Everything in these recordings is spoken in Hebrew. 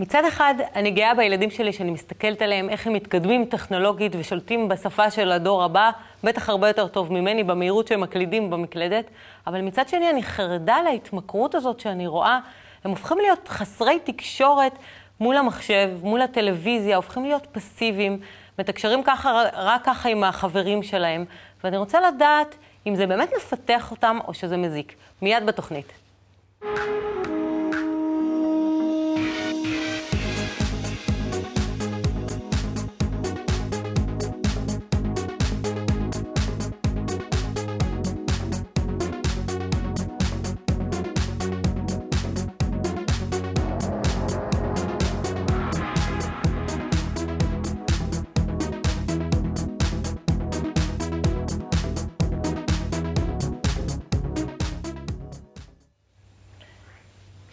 מצד אחד, אני גאה בילדים שלי שאני מסתכלת עליהם, איך הם מתקדמים טכנולוגית ושולטים בשפה של הדור הבא, בטח הרבה יותר טוב ממני, במהירות שהם מקלידים במקלדת, אבל מצד שני, אני חרדה להתמכרות הזאת שאני רואה, הם הופכים להיות חסרי תקשורת מול המחשב, מול הטלוויזיה, הופכים להיות פסיביים, מתקשרים ככה, רק ככה עם החברים שלהם, ואני רוצה לדעת אם זה באמת מפתח אותם או שזה מזיק. מיד בתוכנית.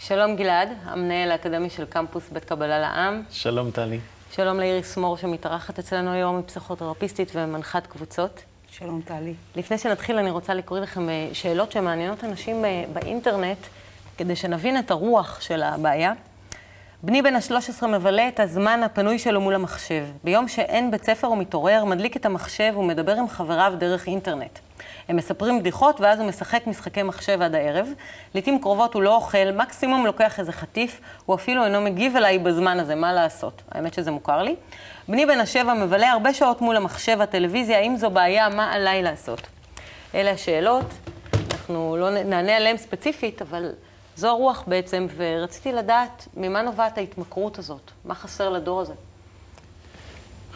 שלום גלעד, המנהל האקדמי של קמפוס בית קבלה לעם. שלום טלי. שלום לאיריס מור שמתארחת אצלנו היום, היא פסיכותרפיסטית ומנחת קבוצות. שלום טלי. לפני שנתחיל אני רוצה לקרוא לכם אה, שאלות שמעניינות אנשים אה, באינטרנט, כדי שנבין את הרוח של הבעיה. בני בן ה-13 מבלה את הזמן הפנוי שלו מול המחשב. ביום שאין בית ספר הוא מתעורר, מדליק את המחשב ומדבר עם חבריו דרך אינטרנט. הם מספרים בדיחות, ואז הוא משחק משחקי מחשב עד הערב. לעתים קרובות הוא לא אוכל, מקסימום לוקח איזה חטיף, הוא אפילו אינו מגיב אליי בזמן הזה, מה לעשות? האמת שזה מוכר לי. בני בן השבע מבלה הרבה שעות מול המחשב, הטלוויזיה, האם זו בעיה, מה עליי לעשות? אלה השאלות, אנחנו לא נענה עליהן ספציפית, אבל זו הרוח בעצם, ורציתי לדעת ממה נובעת ההתמכרות הזאת, מה חסר לדור הזה.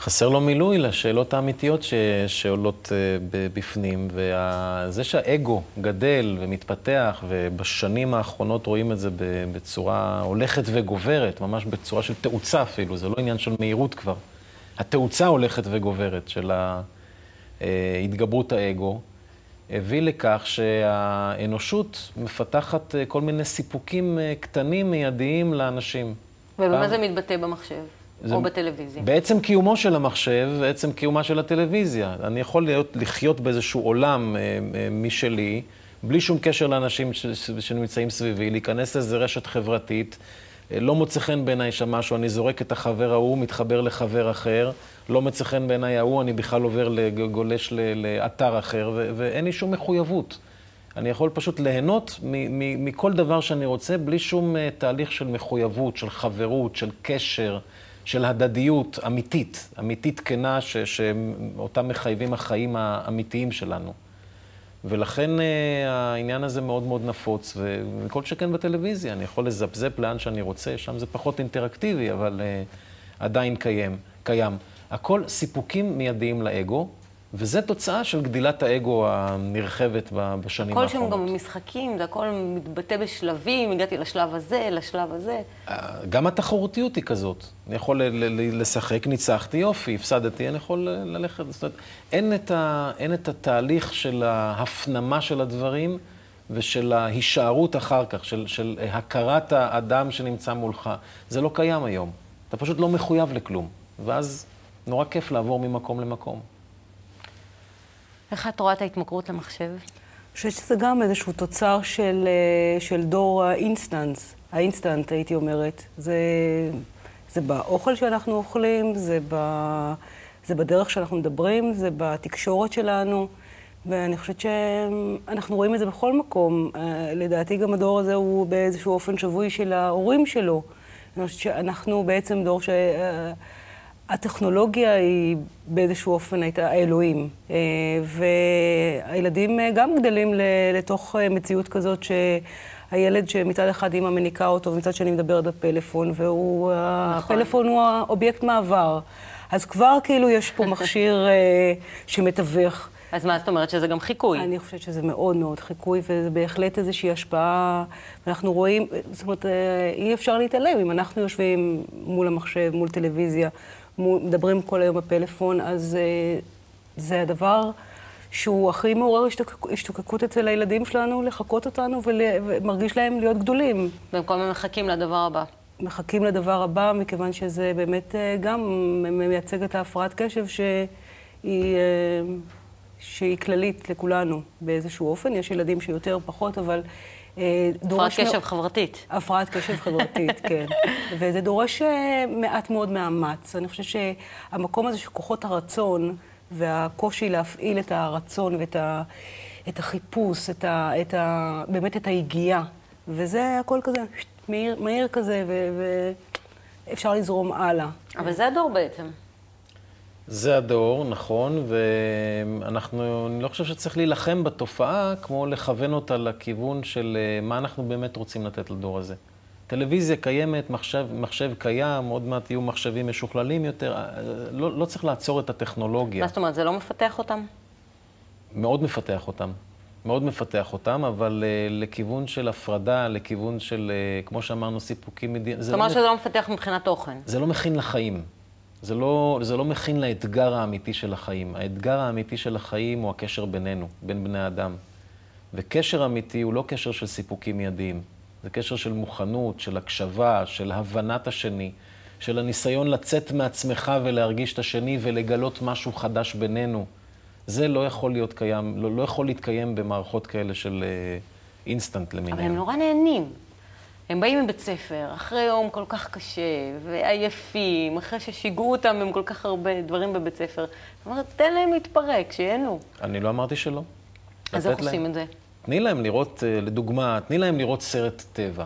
חסר לו מילוי לשאלות האמיתיות ש... שעולות uh, בפנים, וזה שהאגו גדל ומתפתח, ובשנים האחרונות רואים את זה בצורה הולכת וגוברת, ממש בצורה של תאוצה אפילו, זה לא עניין של מהירות כבר. התאוצה הולכת וגוברת של התגברות האגו, הביא לכך שהאנושות מפתחת אה, כל מיני סיפוקים אה, קטנים, מיידיים לאנשים. ובמה פעם... זה מתבטא במחשב? זה או בטלוויזיה. בעצם קיומו של המחשב, בעצם קיומה של הטלוויזיה. אני יכול להיות, לחיות באיזשהו עולם אה, אה, משלי, בלי שום קשר לאנשים ש, שנמצאים סביבי, להיכנס לאיזו רשת חברתית, אה, לא מוצא חן בעיניי שם משהו, אני זורק את החבר ההוא, מתחבר לחבר אחר, לא מוצא חן בעיניי ההוא, אני בכלל עובר, גולש לאתר אחר, ו- ואין לי שום מחויבות. אני יכול פשוט ליהנות מכל דבר שאני רוצה, בלי שום תהליך של מחויבות, של חברות, של קשר. של הדדיות אמיתית, אמיתית כנה, ש, שאותם מחייבים החיים האמיתיים שלנו. ולכן uh, העניין הזה מאוד מאוד נפוץ, וכל שכן בטלוויזיה, אני יכול לזפזפ לאן שאני רוצה, שם זה פחות אינטראקטיבי, אבל uh, עדיין קיים, קיים. הכל סיפוקים מיידיים לאגו, וזה תוצאה של גדילת האגו הנרחבת בשנים האחרונות. הכל שם גם משחקים, זה הכל מתבטא בשלבים, הגעתי לשלב הזה, לשלב הזה. אה, גם התחרותיות היא כזאת. אני יכול לשחק, ניצחתי, יופי, הפסדתי, אני יכול ללכת. זאת אומרת, אין את, ה, אין את התהליך של ההפנמה של הדברים ושל ההישארות אחר כך, של, של הכרת האדם שנמצא מולך. זה לא קיים היום. אתה פשוט לא מחויב לכלום. ואז נורא כיף לעבור ממקום למקום. איך את רואה את ההתמכרות למחשב? אני חושבת שזה גם איזשהו תוצר של, אה, של דור ה instance, ה instant, הייתי אומרת. זה, זה באוכל שאנחנו אוכלים, זה, ב, זה בדרך שאנחנו מדברים, זה בתקשורת שלנו, ואני חושבת שאנחנו רואים את זה בכל מקום. אה, לדעתי גם הדור הזה הוא באיזשהו אופן שבוי של ההורים שלו. אני חושבת שאנחנו בעצם דור ש... הטכנולוגיה היא באיזשהו אופן הייתה האלוהים. אה, והילדים אה, גם גדלים לתוך אה, מציאות כזאת שהילד שמצד אחד אימא מניקה אותו ומצד שני מדברת בפלאפון, והפלאפון נכון. הוא האובייקט מעבר. אז כבר כאילו יש פה מכשיר שמתווך. אז מה זאת אומרת שזה גם חיקוי? אני חושבת שזה מאוד מאוד חיקוי, וזה בהחלט איזושהי השפעה. אנחנו רואים, זאת אומרת, אי אפשר להתעלם. אם אנחנו יושבים מול המחשב, מול טלוויזיה, מדברים כל היום בפלאפון, אז uh, זה הדבר שהוא הכי מעורר השתוקקות אצל הילדים שלנו, לחקות אותנו ול, ומרגיש להם להיות גדולים. במקום הם מחכים לדבר הבא. מחכים לדבר הבא, מכיוון שזה באמת uh, גם מייצג את ההפרעת קשב שהיא, uh, שהיא כללית לכולנו באיזשהו אופן. יש ילדים שיותר, פחות, אבל אה, הפרעת קשב חברתית. הפרעת קשב חברתית, כן. וזה דורש אה, מעט מאוד מאמץ. אני חושבת שהמקום הזה של כוחות הרצון והקושי להפעיל את הרצון ואת ה, את החיפוש, את ה, את ה, באמת את היגיעה, וזה הכל כזה מהיר, מהיר כזה, ו- ואפשר לזרום הלאה. אבל זה הדור בעצם. זה הדור, נכון, ואנחנו, אני לא חושב שצריך להילחם בתופעה כמו לכוון אותה לכיוון של אה, מה אנחנו באמת רוצים לתת לדור הזה. טלוויזיה קיימת, מחשב, מחשב קיים, עוד מעט יהיו מחשבים משוכללים יותר, אה, לא, לא צריך לעצור את הטכנולוגיה. מה זאת אומרת, זה לא מפתח אותם? מאוד מפתח אותם. מאוד מפתח אותם, אבל uh, לכיוון של הפרדה, לכיוון של, uh, כמו שאמרנו, סיפוקים מדיניים. זאת אומרת שזה לא מפתח מבחינת תוכן. זה לא מכין לחיים. זה לא, זה לא מכין לאתגר האמיתי של החיים. האתגר האמיתי של החיים הוא הקשר בינינו, בין בני אדם. וקשר אמיתי הוא לא קשר של סיפוקים מיידיים. זה קשר של מוכנות, של הקשבה, של הבנת השני, של הניסיון לצאת מעצמך ולהרגיש את השני ולגלות משהו חדש בינינו. זה לא יכול להיות קיים, לא, לא יכול להתקיים במערכות כאלה של אה, אינסטנט למיניהם. אבל הם נורא נהנים. הם באים מבית ספר, אחרי יום כל כך קשה, ועייפים, אחרי ששיגעו אותם עם כל כך הרבה דברים בבית ספר. זאת אומרת, תן להם להתפרק, שיהנו. אני לא אמרתי שלא. אז איך עושים. את זה? תני להם לראות, אה, לדוגמה, תני להם לראות סרט טבע.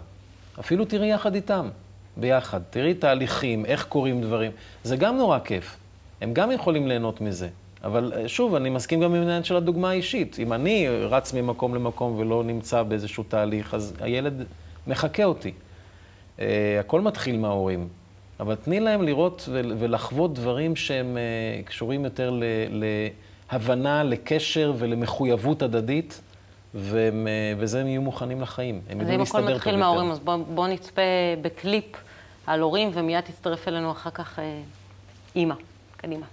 אפילו תראי יחד איתם, ביחד. תראי תהליכים, איך קורים דברים. זה גם נורא כיף. הם גם יכולים ליהנות מזה. אבל אה, שוב, אני מסכים גם עם העניין של הדוגמה האישית. אם אני רץ ממקום למקום ולא נמצא באיזשהו תהליך, אז הילד מחקה אותי. Uh, הכל מתחיל מההורים. אבל תני להם לראות ול- ולחוות דברים שהם uh, קשורים יותר ל- להבנה, לקשר ולמחויבות הדדית, והם, uh, וזה הם יהיו מוכנים לחיים. הם אז ידעו אם להסתדר הכל טוב מתחיל יותר. מההורים, אז בואו בוא נצפה בקליפ על הורים, ומיד תצטרף אלינו אחר כך אה, אימא. קדימה.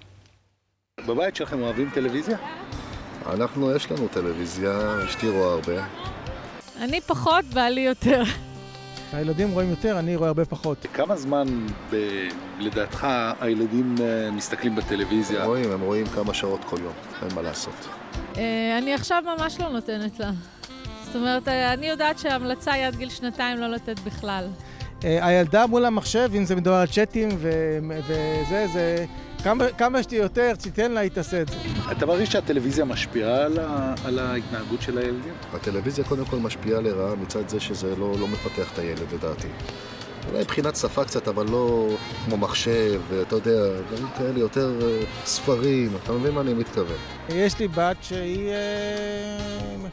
בבית שלכם אוהבים טלוויזיה? אנחנו, יש לנו טלוויזיה, אשתי רואה הרבה. אני פחות, בעלי יותר. הילדים רואים יותר, אני רואה הרבה פחות. כמה זמן ב- לדעתך הילדים אה, מסתכלים בטלוויזיה? הם רואים, הם רואים כמה שעות כל יום, אין מה לעשות. אה, אני עכשיו ממש לא נותנת לה. זאת אומרת, אה, אני יודעת שההמלצה היא עד גיל שנתיים לא לתת בכלל. הילדה מול המחשב, אם זה מדובר על צ'אטים ו- וזה, זה... כמה, כמה שתהיה יותר, תיתן לה, היא תעשה את זה. אתה מרגיש שהטלוויזיה משפיעה על, ה- על ההתנהגות של הילדים? הטלוויזיה קודם כל משפיעה לרעה מצד זה שזה לא, לא מפתח את הילד לדעתי. אולי מבחינת שפה קצת, אבל לא כמו מחשב, אתה יודע, דברים כאלה, יותר אה, ספרים, אתה מבין מה אני מתכוון. יש לי בת שהיא אה,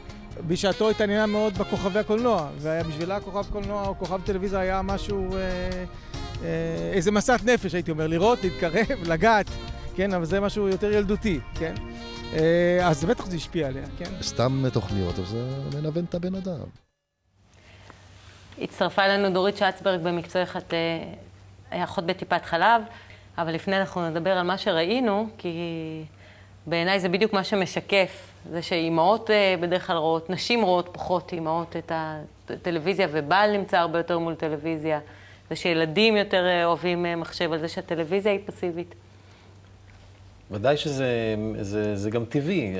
בשעתו התעניינה מאוד בכוכבי הקולנוע, ובשבילה כוכב קולנוע או כוכב טלוויזיה היה משהו, אה, איזה מסת נפש הייתי אומר, לראות, להתקרב, לגעת, כן, אבל זה משהו יותר ילדותי, כן? אה, אז בטח זה השפיע עליה, כן? סתם תוכניות, אבל זה מנוון את הבן אדם. הצטרפה אלינו דורית שצברג במקצועך, את אה, אחות בטיפת חלב, אבל לפני אנחנו נדבר על מה שראינו, כי בעיניי זה בדיוק מה שמשקף, זה שאימהות אה, בדרך כלל רואות, נשים רואות פחות אימהות את הטלוויזיה, ובעל נמצא הרבה יותר מול טלוויזיה, זה שילדים יותר אה, אוהבים אה, מחשב, על זה שהטלוויזיה היא פסיבית. ודאי שזה זה, זה גם טבעי.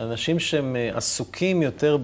אנשים שהם אה, עסוקים יותר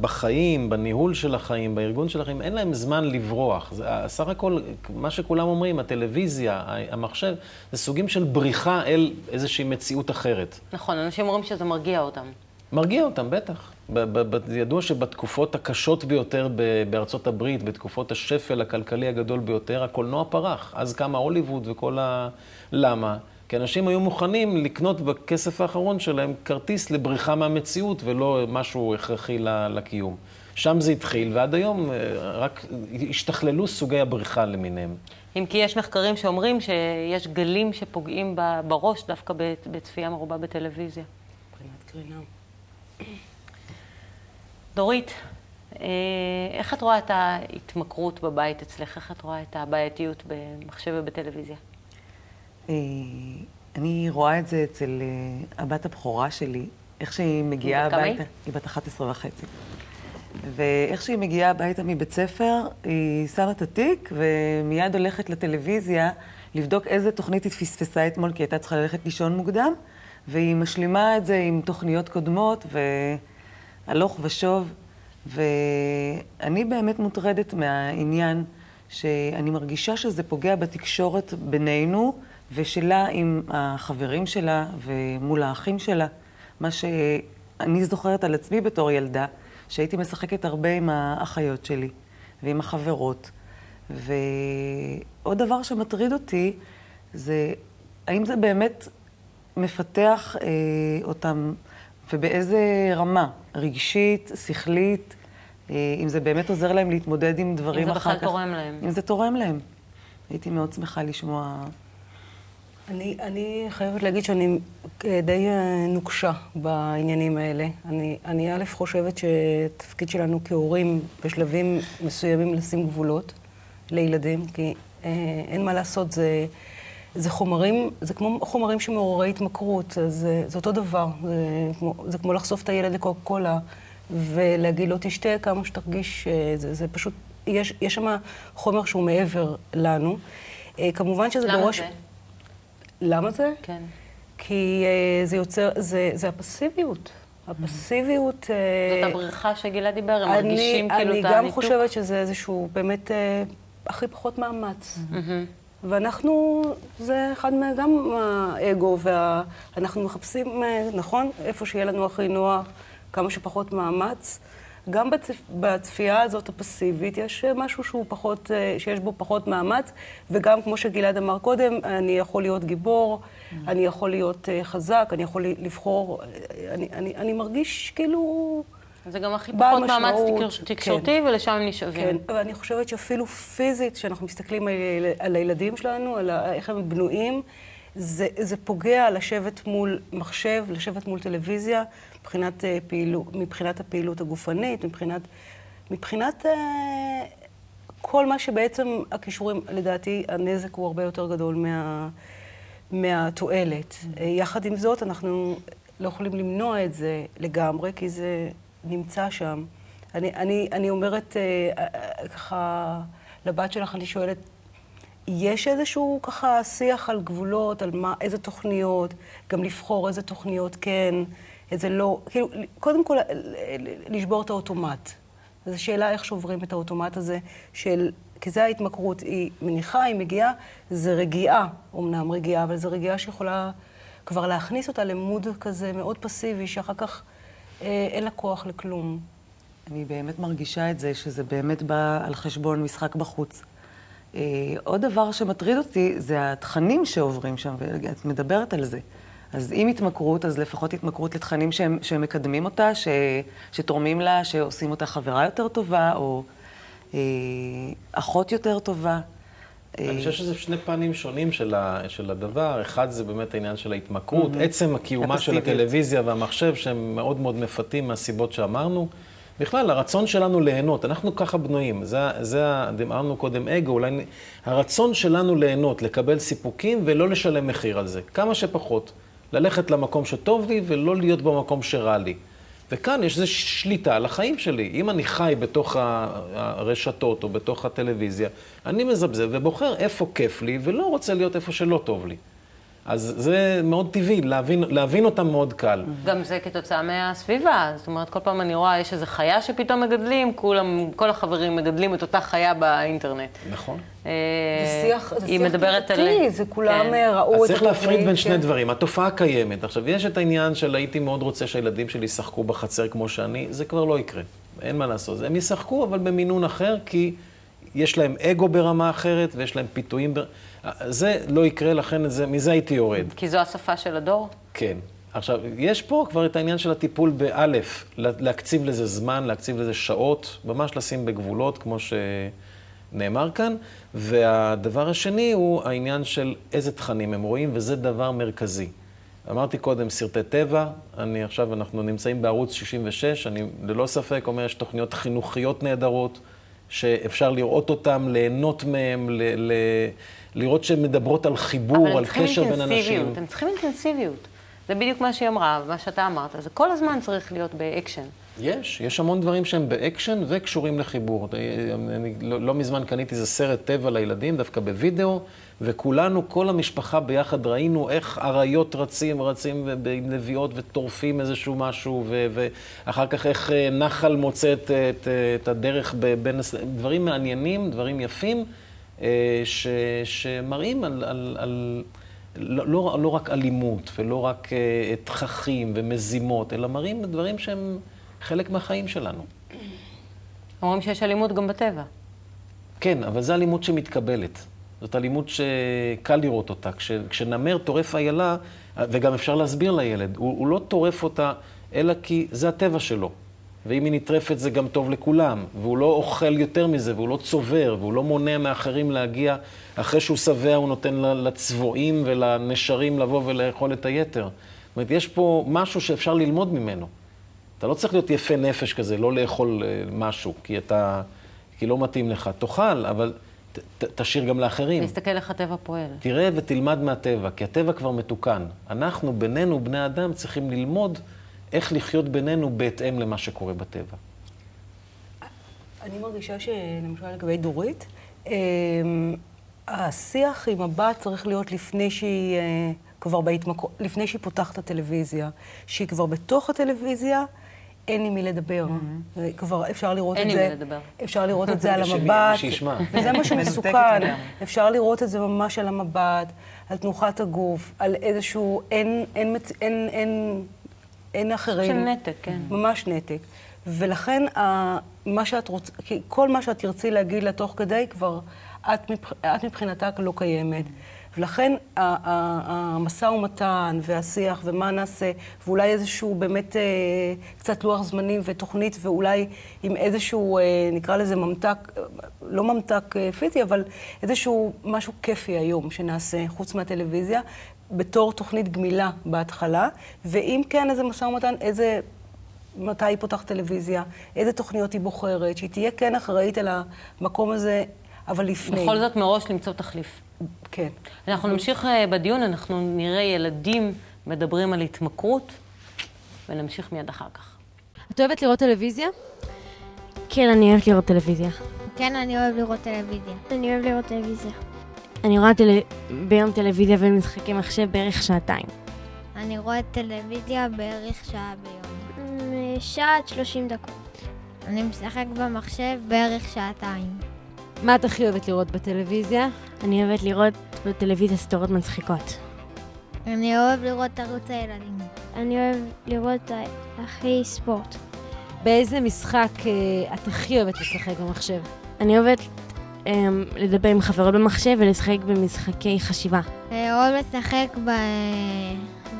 בחיים, בניהול של החיים, בארגון של החיים, אין להם זמן לברוח. זה, סך הכל, מה שכולם אומרים, הטלוויזיה, המחשב, זה סוגים של בריחה אל איזושהי מציאות אחרת. נכון, אנשים אומרים שזה מרגיע אותם. מרגיע אותם, בטח. ב- ב- ב- ידוע שבתקופות הקשות ביותר ב- בארצות הברית, בתקופות השפל הכלכלי הגדול ביותר, הקולנוע פרח. אז קמה הוליווד וכל ה... למה? כי אנשים היו מוכנים לקנות בכסף האחרון שלהם כרטיס לבריחה מהמציאות ולא משהו הכרחי לקיום. שם זה התחיל, ועד היום אה, רק השתכללו סוגי הבריחה למיניהם. אם כי יש מחקרים שאומרים שיש גלים שפוגעים ב- בראש דווקא ב- בצפייה מרובה בטלוויזיה. מבחינת קרינה. דורית, אה, איך את רואה את ההתמכרות בבית אצלך? איך את רואה את הבעייתיות במחשב ובטלוויזיה? אה, אני רואה את זה אצל אה, הבת הבכורה שלי, איך שהיא מגיעה? הביתה. היא בת 11 וחצי. ואיך שהיא מגיעה הביתה מבית ספר, היא שמה את התיק ומיד הולכת לטלוויזיה לבדוק איזה תוכנית היא פספסה אתמול, כי היא הייתה צריכה ללכת לישון מוקדם, והיא משלימה את זה עם תוכניות קודמות, והלוך ושוב. ואני באמת מוטרדת מהעניין שאני מרגישה שזה פוגע בתקשורת בינינו ושלה עם החברים שלה ומול האחים שלה. מה שאני זוכרת על עצמי בתור ילדה, שהייתי משחקת הרבה עם האחיות שלי ועם החברות. ועוד דבר שמטריד אותי זה האם זה באמת מפתח אה, אותם ובאיזה רמה, רגשית, שכלית, אה, אם זה באמת עוזר להם להתמודד עם דברים אחר כך. אם זה בכלל תורם להם. אם זה תורם להם. הייתי מאוד שמחה לשמוע... אני, אני חייבת להגיד שאני די אה, נוקשה בעניינים האלה. אני, אני א' חושבת שתפקיד שלנו כהורים בשלבים מסוימים לשים גבולות לילדים, כי אה, אין מה לעשות, זה, זה חומרים, זה כמו חומרים שמעוררי התמכרות, זה, זה אותו דבר. זה כמו, זה כמו לחשוף את הילד לקוקה קולה ולהגיד לו תשתה כמה שתרגיש, אה, זה, זה פשוט, יש, יש שם חומר שהוא מעבר לנו. אה, כמובן שזה למה בראש... זה? למה זה? כן. כי זה יוצר, זה, זה הפסיביות. הפסיביות... אה, זאת הבריכה שגלעד דיבר, הם אני- מרגישים כאילו את אני גם הניתוק. חושבת שזה איזשהו באמת אה, הכי פחות מאמץ. ואנחנו, זה אחד מה... גם האגו, ואנחנו מחפשים, אה, נכון? איפה שיהיה לנו הכי נוח, כמה שפחות מאמץ. גם בצפ... בצפייה הזאת הפסיבית יש אה, משהו שהוא פחות, אה, שיש בו פחות מאמץ, וגם כמו שגלעד אמר קודם, אני יכול להיות גיבור, אני יכול להיות חזק, אני יכול לבחור, אני, אני, אני מרגיש כאילו... זה גם הכי פחות מאמץ משמעות, תקר- תקשורתי, ולשם הם נשאבים. כן, ואני חושבת שאפילו פיזית, כשאנחנו מסתכלים על, על הילדים שלנו, על איך הם בנויים, זה, זה פוגע לשבת מול מחשב, לשבת מול טלוויזיה, מבחינת, אה, פעילו, מבחינת הפעילות הגופנית, מבחינת, מבחינת אה, כל מה שבעצם הכישורים, לדעתי, הנזק הוא הרבה יותר גדול מה, מהתועלת. אה, יחד עם זאת, אנחנו לא יכולים למנוע את זה לגמרי, כי זה נמצא שם. אני, אני, אני אומרת, אה, אה, אה, ככה, לבת שלך, אני שואלת, יש איזשהו ככה שיח על גבולות, על מה, איזה תוכניות, גם לבחור איזה תוכניות כן, איזה לא, כאילו, קודם כל, ל- לשבור את האוטומט. זו שאלה איך שוברים את האוטומט הזה של, כי זה ההתמכרות, היא מניחה, היא מגיעה, זה רגיעה, אמנם רגיעה, אבל זו רגיעה שיכולה כבר להכניס אותה למוד כזה מאוד פסיבי, שאחר כך אה, אין לה כוח לכלום. אני באמת מרגישה את זה, שזה באמת בא על חשבון משחק בחוץ. אה, עוד דבר שמטריד אותי זה התכנים שעוברים שם, ואת מדברת על זה. אז אם התמכרות, אז לפחות התמכרות לתכנים שהם, שהם מקדמים אותה, ש, שתורמים לה, שעושים אותה חברה יותר טובה, או אה, אחות יותר טובה. אה, אני חושב שזה שני פנים שונים של, ה, של הדבר. אחד זה באמת העניין של ההתמכרות, עצם קיומה של. הטלוויזיה והמחשב, שהם מאוד מאוד מפתים מהסיבות שאמרנו. בכלל, הרצון שלנו ליהנות, אנחנו ככה בנויים. זה, זה אמרנו קודם אגו, אולי... הרצון שלנו ליהנות, לקבל סיפוקים ולא לשלם מחיר על זה. כמה שפחות. ללכת למקום שטוב לי ולא להיות במקום שרע לי. וכאן יש איזו שליטה על החיים שלי. אם אני חי בתוך הרשתות או בתוך הטלוויזיה, אני מזבזב ובוחר איפה כיף לי ולא רוצה להיות איפה שלא טוב לי. אז זה מאוד טבעי, להבין, להבין אותם מאוד קל. גם זה כתוצאה מהסביבה. זאת אומרת, כל פעם אני רואה, יש איזו חיה שפתאום מגדלים, כולם, כל החברים מגדלים את אותה חיה באינטרנט. נכון. אה, זה שיח, זה שיח מדברת על... זה כולם כן. ראו אז את צריך התוכנית. להפריד בין שני כן. דברים. התופעה קיימת. עכשיו, יש את העניין של הייתי מאוד רוצה שהילדים שלי ישחקו בחצר כמו שאני, זה כבר לא יקרה. אין מה לעשות. הם ישחקו, אבל במינון אחר, כי יש להם אגו ברמה אחרת ויש להם פיתויים. בר... זה לא יקרה, לכן זה, מזה הייתי יורד. כי זו השפה של הדור. כן. עכשיו, יש פה כבר את העניין של הטיפול באלף, לה- להקציב לזה זמן, להקציב לזה שעות, ממש לשים בגבולות, כמו שנאמר כאן. והדבר השני הוא העניין של איזה תכנים הם רואים, וזה דבר מרכזי. אמרתי קודם, סרטי טבע, אני עכשיו, אנחנו נמצאים בערוץ 66, אני ללא ספק אומר, יש תוכניות חינוכיות נהדרות, שאפשר לראות אותן, ליהנות מהן, ל- ל- לראות שהן מדברות על חיבור, אבל על הם צריכים קשר בין אנשים. אינטנסיביות. הם צריכים אינטנסיביות. זה בדיוק מה שהיא אמרה, מה שאתה אמרת. זה כל הזמן צריך להיות באקשן. יש, יש המון דברים שהם באקשן וקשורים לחיבור. אני לא, לא מזמן קניתי איזה סרט טבע לילדים, דווקא בווידאו, וכולנו, כל המשפחה ביחד, ראינו איך אריות רצים, רצים עם לביאות וטורפים איזשהו משהו, ו- ואחר כך איך אה, נחל מוצא את, את, את הדרך בין... דברים מעניינים, דברים יפים, אה, ש, שמראים על... על, על לא, לא, לא רק אלימות ולא רק uh, תככים ומזימות, אלא מראים דברים שהם חלק מהחיים שלנו. אומרים שיש אלימות גם בטבע. כן, אבל זו אלימות שמתקבלת. זאת אלימות שקל לראות אותה. כש, כשנמר טורף איילה, וגם אפשר להסביר לילד, הוא, הוא לא טורף אותה אלא כי זה הטבע שלו. ואם היא נטרפת זה גם טוב לכולם, והוא לא אוכל יותר מזה, והוא לא צובר, והוא לא מונע מאחרים להגיע, אחרי שהוא שבע הוא נותן לצבועים ולנשרים לבוא ולאכול את היתר. זאת אומרת, יש פה משהו שאפשר ללמוד ממנו. אתה לא צריך להיות יפה נפש כזה, לא לאכול אה, משהו, כי אתה, כי לא מתאים לך. תאכל, אבל ת, תשאיר גם לאחרים. תסתכל איך הטבע פועל. תראה ותלמד מהטבע, כי הטבע כבר מתוקן. אנחנו, בינינו, בני אדם, צריכים ללמוד איך לחיות בינינו בהתאם למה שקורה בטבע. אני מרגישה שלמשל לגבי דורית, אמ, השיח עם הבת צריך להיות לפני שהיא אה, כבר בהתמקו... לפני שהיא פותחת את הטלוויזיה. שהיא כבר בתוך הטלוויזיה, אין עם מי לדבר. Mm-hmm. כבר אפשר לראות את זה... אין עם מי לדבר. אפשר לראות את זה על המבט. וזה מה שמסוכן. אפשר לראות את זה ממש על המבט, על תנוחת הגוף, על איזשהו... אין, אין, אין, אין, אין אחרים. של נתק, כן. ממש נתק. ולכן, מה שאת רוצה, כל מה שאת תרצי להגיד לה תוך כדי, כבר את, מבח, את מבחינתה לא קיימת. ולכן המשא ומתן והשיח ומה נעשה, ואולי איזשהו באמת אה, קצת לוח זמנים ותוכנית, ואולי עם איזשהו, אה, נקרא לזה ממתק, לא ממתק אה, פיזי, אבל איזשהו משהו כיפי היום שנעשה, חוץ מהטלוויזיה, בתור תוכנית גמילה בהתחלה, ואם כן, איזה משא ומתן, איזה... מתי היא פותחת טלוויזיה, איזה תוכניות היא בוחרת, שהיא תהיה כן אחראית על המקום הזה, אבל לפני. בכל זאת מראש למצוא תחליף. כן. אנחנו נמשיך אה, בדיון, אנחנו נראה ילדים מדברים על התמכרות, ונמשיך מיד אחר כך. את אוהבת לראות טלוויזיה? כן, אני אוהבת לראות טלוויזיה. כן, אני אוהב לראות טלוויזיה. אני אוהב לראות טלוויזיה. אני רואה טל... ביום טלוויזיה ומשחקי מחשב בערך שעתיים. אני רואה טלוויזיה בערך שעה ביום. שעה עד שלושים דקות. אני משחק במחשב בערך שעתיים. מה את הכי אוהבת לראות בטלוויזיה? אני אוהבת לראות בטלוויזיה סדרות מצחיקות. אני אוהב לראות ערוץ הילדים. אני אוהב לראות הכי ספורט. באיזה משחק אה, את הכי אוהבת לשחק במחשב? אני אוהבת אה, לדבר עם חברות במחשב ולשחק במשחקי חשיבה. אני אוהב לשחק ב...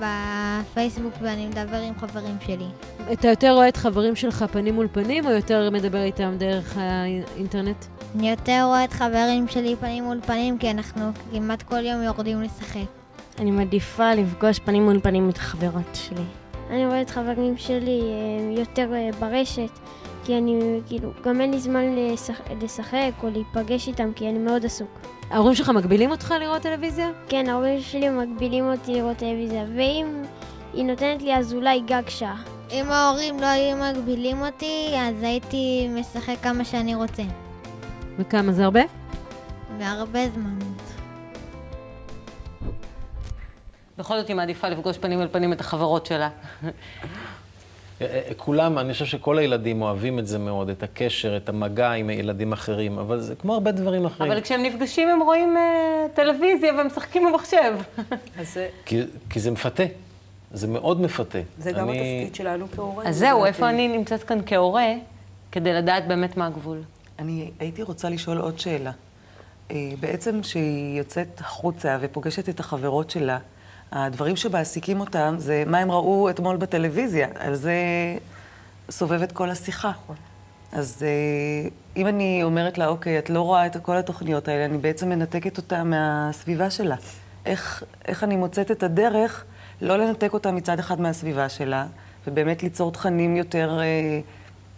בפייסבוק ואני מדבר עם חברים שלי. אתה יותר רואה את חברים שלך פנים מול פנים, או יותר מדבר איתם דרך האינטרנט? אני יותר רואה את חברים שלי פנים מול פנים, כי אנחנו כמעט כל יום יורדים לשחק. אני מעדיפה לפגוש פנים מול פנים את החברות שלי. אני רואה את חברים שלי אה, יותר אה, ברשת, כי אני, כאילו, גם אין לי זמן לשחק, לשחק או להיפגש איתם, כי אני מאוד עסוק. ההורים שלך מגבילים אותך לראות טלוויזיה? כן, ההורים שלי מגבילים אותי לראות טלוויזיה, ואם היא נותנת לי אז אולי גג שעה. אם ההורים לא היו מגבילים אותי, אז הייתי משחק כמה שאני רוצה. וכמה זה הרבה? והרבה זמן. בכל זאת היא מעדיפה לפגוש פנים אל פנים את החברות שלה. אה, אה, כולם, אני חושב שכל הילדים אוהבים את זה מאוד, את הקשר, את המגע עם ילדים אחרים, אבל זה כמו הרבה דברים אחרים. אבל כשהם נפגשים הם רואים uh, טלוויזיה ומשחקים במחשב. זה... כי, כי זה מפתה. זה מאוד מפתה. זה גם אני... התפקיד שלנו כהורה. אז זהו, איפה אני נמצאת כאן כהורה, כדי לדעת באמת מה הגבול. אני הייתי רוצה לשאול עוד שאלה. בעצם כשהיא יוצאת החוצה ופוגשת את החברות שלה, הדברים שמעסיקים אותם זה מה הם ראו אתמול בטלוויזיה, על זה סובבת כל השיחה. נכון. אז אה, אם אני אומרת לה, אוקיי, את לא רואה את כל התוכניות האלה, אני בעצם מנתקת אותה מהסביבה שלה. איך, איך אני מוצאת את הדרך לא לנתק אותה מצד אחד מהסביבה שלה, ובאמת ליצור תכנים יותר אה,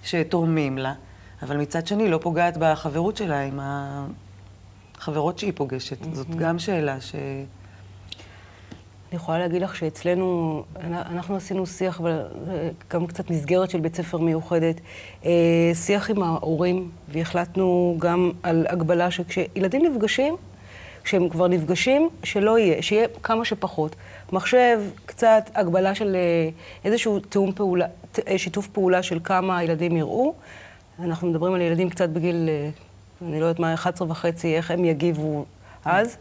שתורמים לה, אבל מצד שני לא פוגעת בחברות שלה עם החברות שהיא פוגשת. Mm-hmm. זאת גם שאלה ש... אני יכולה להגיד לך שאצלנו, אנחנו עשינו שיח, וגם קצת מסגרת של בית ספר מיוחדת, אה, שיח עם ההורים, והחלטנו גם על הגבלה שכשילדים נפגשים, כשהם כבר נפגשים, שלא יהיה, שיהיה כמה שפחות. מחשב, קצת הגבלה של אה, איזשהו תיאום פעולה, אה, שיתוף פעולה של כמה הילדים יראו. אנחנו מדברים על ילדים קצת בגיל, אה, אני לא יודעת מה, 11 וחצי, איך הם יגיבו אז,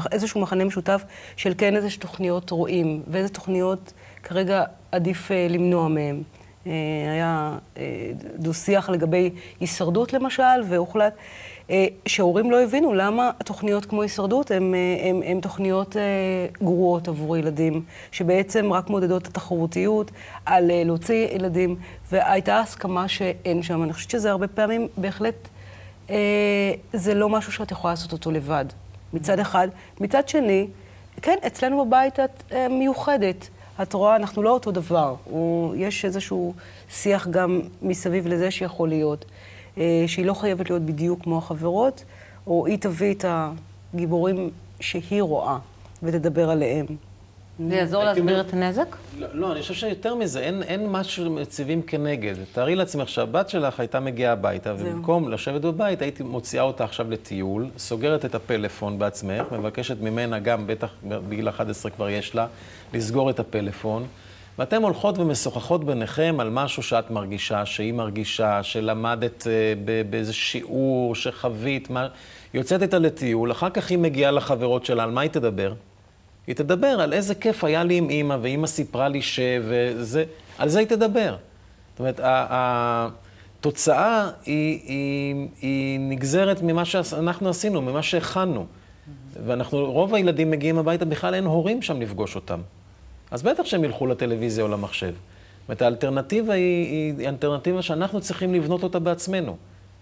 ואיזשהו מחנה משותף של כן איזה תוכניות רואים, ואיזה תוכניות כרגע עדיף אה, למנוע מהם. אה, היה אה, דו-שיח לגבי הישרדות למשל, והוחלט שההורים לא הבינו למה תוכניות כמו הישרדות הן תוכניות גרועות עבור ילדים, שבעצם רק מודדות את התחרותיות על להוציא ילדים, והייתה הסכמה שאין שם. אני חושבת שזה הרבה פעמים בהחלט, זה לא משהו שאת יכולה לעשות אותו לבד, מצד אחד. מצד שני, כן, אצלנו בבית את אה, מיוחדת. את רואה, אנחנו לא אותו דבר. הוא, יש איזשהו שיח גם מסביב לזה שיכול להיות, אה, שהיא לא חייבת להיות בדיוק כמו החברות, או היא תביא את הגיבורים שהיא רואה ותדבר עליהם. זה יעזור להסביר את הנזק? לא, לא, אני חושב שיותר מזה, אין, אין משהו שמציבים כנגד. תארי לעצמך שהבת שלך הייתה מגיעה הביתה. ובמקום לשבת בבית, הייתי מוציאה אותה עכשיו לטיול, סוגרת את הפלאפון בעצמך, מבקשת ממנה, גם בטח בגיל 11 כבר יש לה, לסגור את הפלאפון, ואתן הולכות ומשוחחות ביניכם על משהו שאת מרגישה, שהיא מרגישה, שלמדת אה, באיזה שיעור, שחווית, מה... יוצאת איתה לטיול, אחר כך היא מגיעה לחברות שלה, על מה היא תדבר? היא תדבר על איזה כיף היה לי עם אימא, ואימא סיפרה לי ש... וזה... על זה היא תדבר. זאת אומרת, התוצאה היא, היא, היא נגזרת ממה שאנחנו עשינו, ממה שהכנו. ואנחנו, רוב הילדים מגיעים הביתה, בכלל אין הורים שם לפגוש אותם. אז בטח שהם ילכו לטלוויזיה או למחשב. זאת אומרת, האלטרנטיבה היא, היא אלטרנטיבה שאנחנו צריכים לבנות אותה בעצמנו.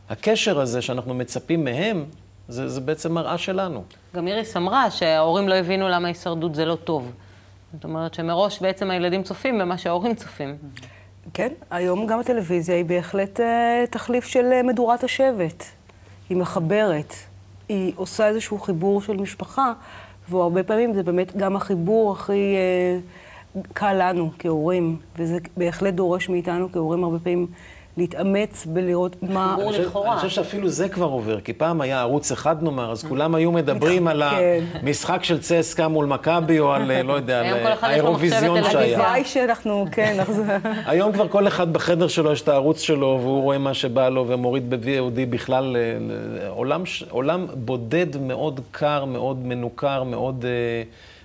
הקשר הזה שאנחנו מצפים מהם, זה, זה בעצם מראה שלנו. גם איריס אמרה שההורים לא הבינו למה הישרדות זה לא טוב. זאת אומרת שמראש בעצם הילדים צופים במה שההורים צופים. כן, היום גם הטלוויזיה היא בהחלט אה, תחליף של אה, מדורת השבט. היא מחברת, היא עושה איזשהו חיבור של משפחה, והרבה פעמים זה באמת גם החיבור הכי אה, קל לנו כהורים, וזה בהחלט דורש מאיתנו כהורים הרבה פעמים להתאמץ ולראות מה... חיבור אני חושב- לכאורה. אני חושב שאפילו זה כבר עובר, כי פעם היה ערוץ אחד נאמר, אז כולם היו מדברים על כן. המשחק של צסקה מול מכבי, או על, אה, לא יודע, על היום כל אה, אחד יש לו האירוויזיון. שהיה. הלוואי שאנחנו, כן, נחזור. היום כבר כל אחד בחדר שלו יש את הערוץ שלו, והוא רואה מה שבא לו, ומוריד ב-VOD בכלל אה, ל- עולם, בודד, מאוד קר, מאוד מנוכר, מאוד אה,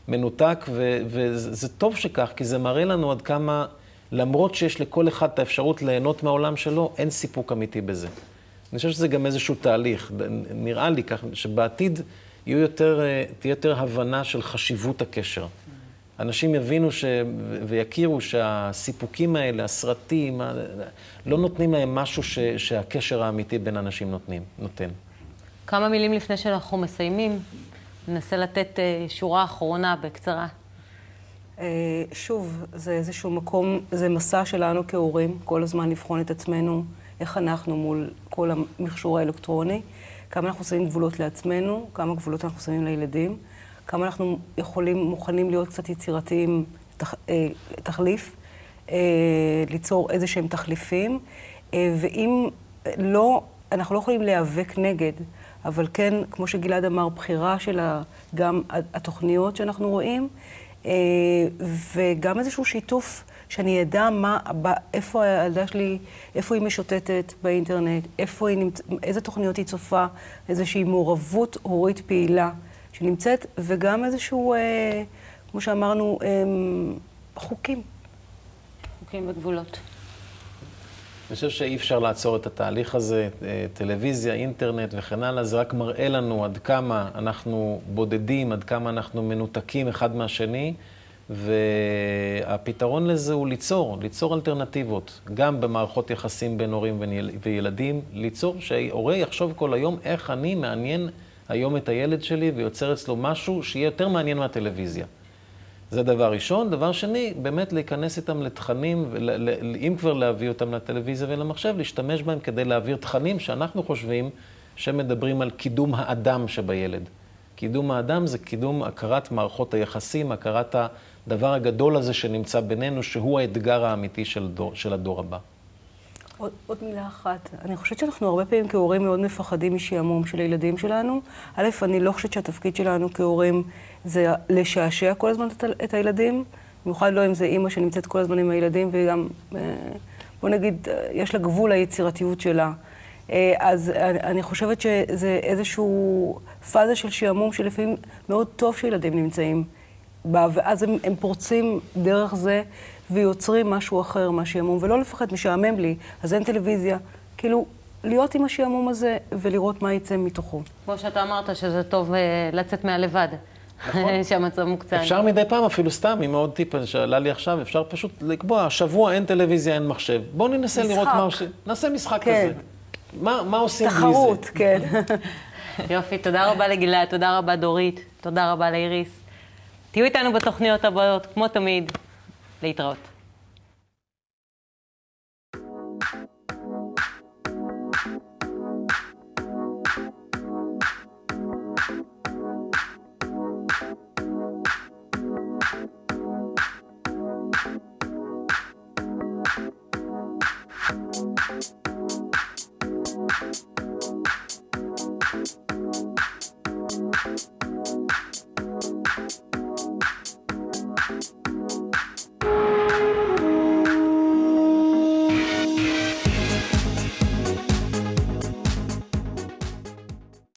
מנותק, ו- וזה זה טוב שכך, כי זה מראה לנו עד כמה, למרות שיש לכל אחד את האפשרות ליהנות מהעולם שלו, אין סיפוק אמיתי בזה. אני חושב שזה גם איזשהו תהליך. נראה לי כך, שבעתיד יהיו יותר, אה, תהיה יותר הבנה של חשיבות הקשר. אנשים יבינו ש... ויכירו שהסיפוקים האלה, הסרטים, לא נותנים להם משהו ש... שהקשר האמיתי בין אנשים נותנים, נותן. כמה מילים לפני שאנחנו מסיימים, ננסה לתת אה, שורה אחרונה בקצרה. אה, שוב, זה איזשהו מקום, זה מסע שלנו כהורים, כל הזמן לבחון את עצמנו, איך אנחנו מול כל המכשור האלקטרוני, כמה אנחנו שמים גבולות לעצמנו, כמה גבולות אנחנו שמים לילדים, כמה אנחנו יכולים, מוכנים להיות קצת יצירתיים, תח, אה, תחליף, אה, ליצור איזה שהם תחליפים, ואם לא, אנחנו לא יכולים להיאבק נגד, אבל כן, כמו שגלעד אמר, בחירה של גם התוכניות שאנחנו רואים, וגם איזשהו שיתוף, שאני אדע מה, איפה הילדה שלי, איפה היא משוטטת באינטרנט, איפה היא נמצאת, איזה תוכניות היא צופה, איזושהי מעורבות הורית פעילה שנמצאת, וגם איזשהו, אה, כמו שאמרנו, אה, חוקים. חוקים וגבולות. אני חושב שאי אפשר לעצור את התהליך הזה, אה, טלוויזיה, אינטרנט וכן הלאה, זה רק מראה לנו עד כמה אנחנו בודדים, עד כמה אנחנו מנותקים אחד מהשני, והפתרון לזה הוא ליצור, ליצור אלטרנטיבות, גם במערכות יחסים בין הורים וילדים, ליצור שההורה יחשוב כל היום איך אני מעניין היום את הילד שלי ויוצר אצלו משהו שיהיה יותר מעניין מהטלוויזיה. זה דבר ראשון. דבר שני, באמת להיכנס איתם לתכנים, אם כבר להביא אותם לטלוויזיה ולמחשב, להשתמש בהם כדי להעביר תכנים שאנחנו חושבים שמדברים על קידום האדם שבילד. קידום האדם זה קידום הכרת מערכות היחסים, הכרת הדבר הגדול הזה שנמצא בינינו, שהוא האתגר האמיתי של, דור, של הדור הבא. עוד, עוד מילה אחת. אני חושבת שאנחנו הרבה פעמים כהורים מאוד מפחדים משעמום של הילדים שלנו. א', אני לא חושבת שהתפקיד שלנו כהורים זה לשעשע כל הזמן את, את הילדים, במיוחד לא אם זה אימא שנמצאת כל הזמן עם הילדים, וגם, אה, בוא נגיד, אה, יש לה גבול ליצירתיות שלה. אה, אז אני חושבת שזה איזשהו פאזה של שעמום שלפעמים מאוד טוב שילדים נמצאים בה, ואז הם, הם פורצים דרך זה ויוצרים משהו אחר מהשעמום, ולא לפחד, משעמם לי, אז אין טלוויזיה. כאילו, להיות עם השעמום הזה ולראות מה יצא מתוכו. כמו שאתה אמרת, שזה טוב אה, לצאת מהלבד. נכון. שהמצב מוקצן. אפשר מדי פעם, אפילו סתם, עם עוד טיפ שעלה לי עכשיו, אפשר פשוט לקבוע, שבוע אין טלוויזיה, אין מחשב. בואו ננסה משחק. לראות מה עושים. נעשה משחק כן. כזה. מה, מה עושים בלי זה? תחרות, כן. יופי, תודה רבה לגלעד, תודה רבה דורית, תודה רבה לאיריס. תהיו איתנו בתוכניות הבאות, כמו תמיד. להתראות.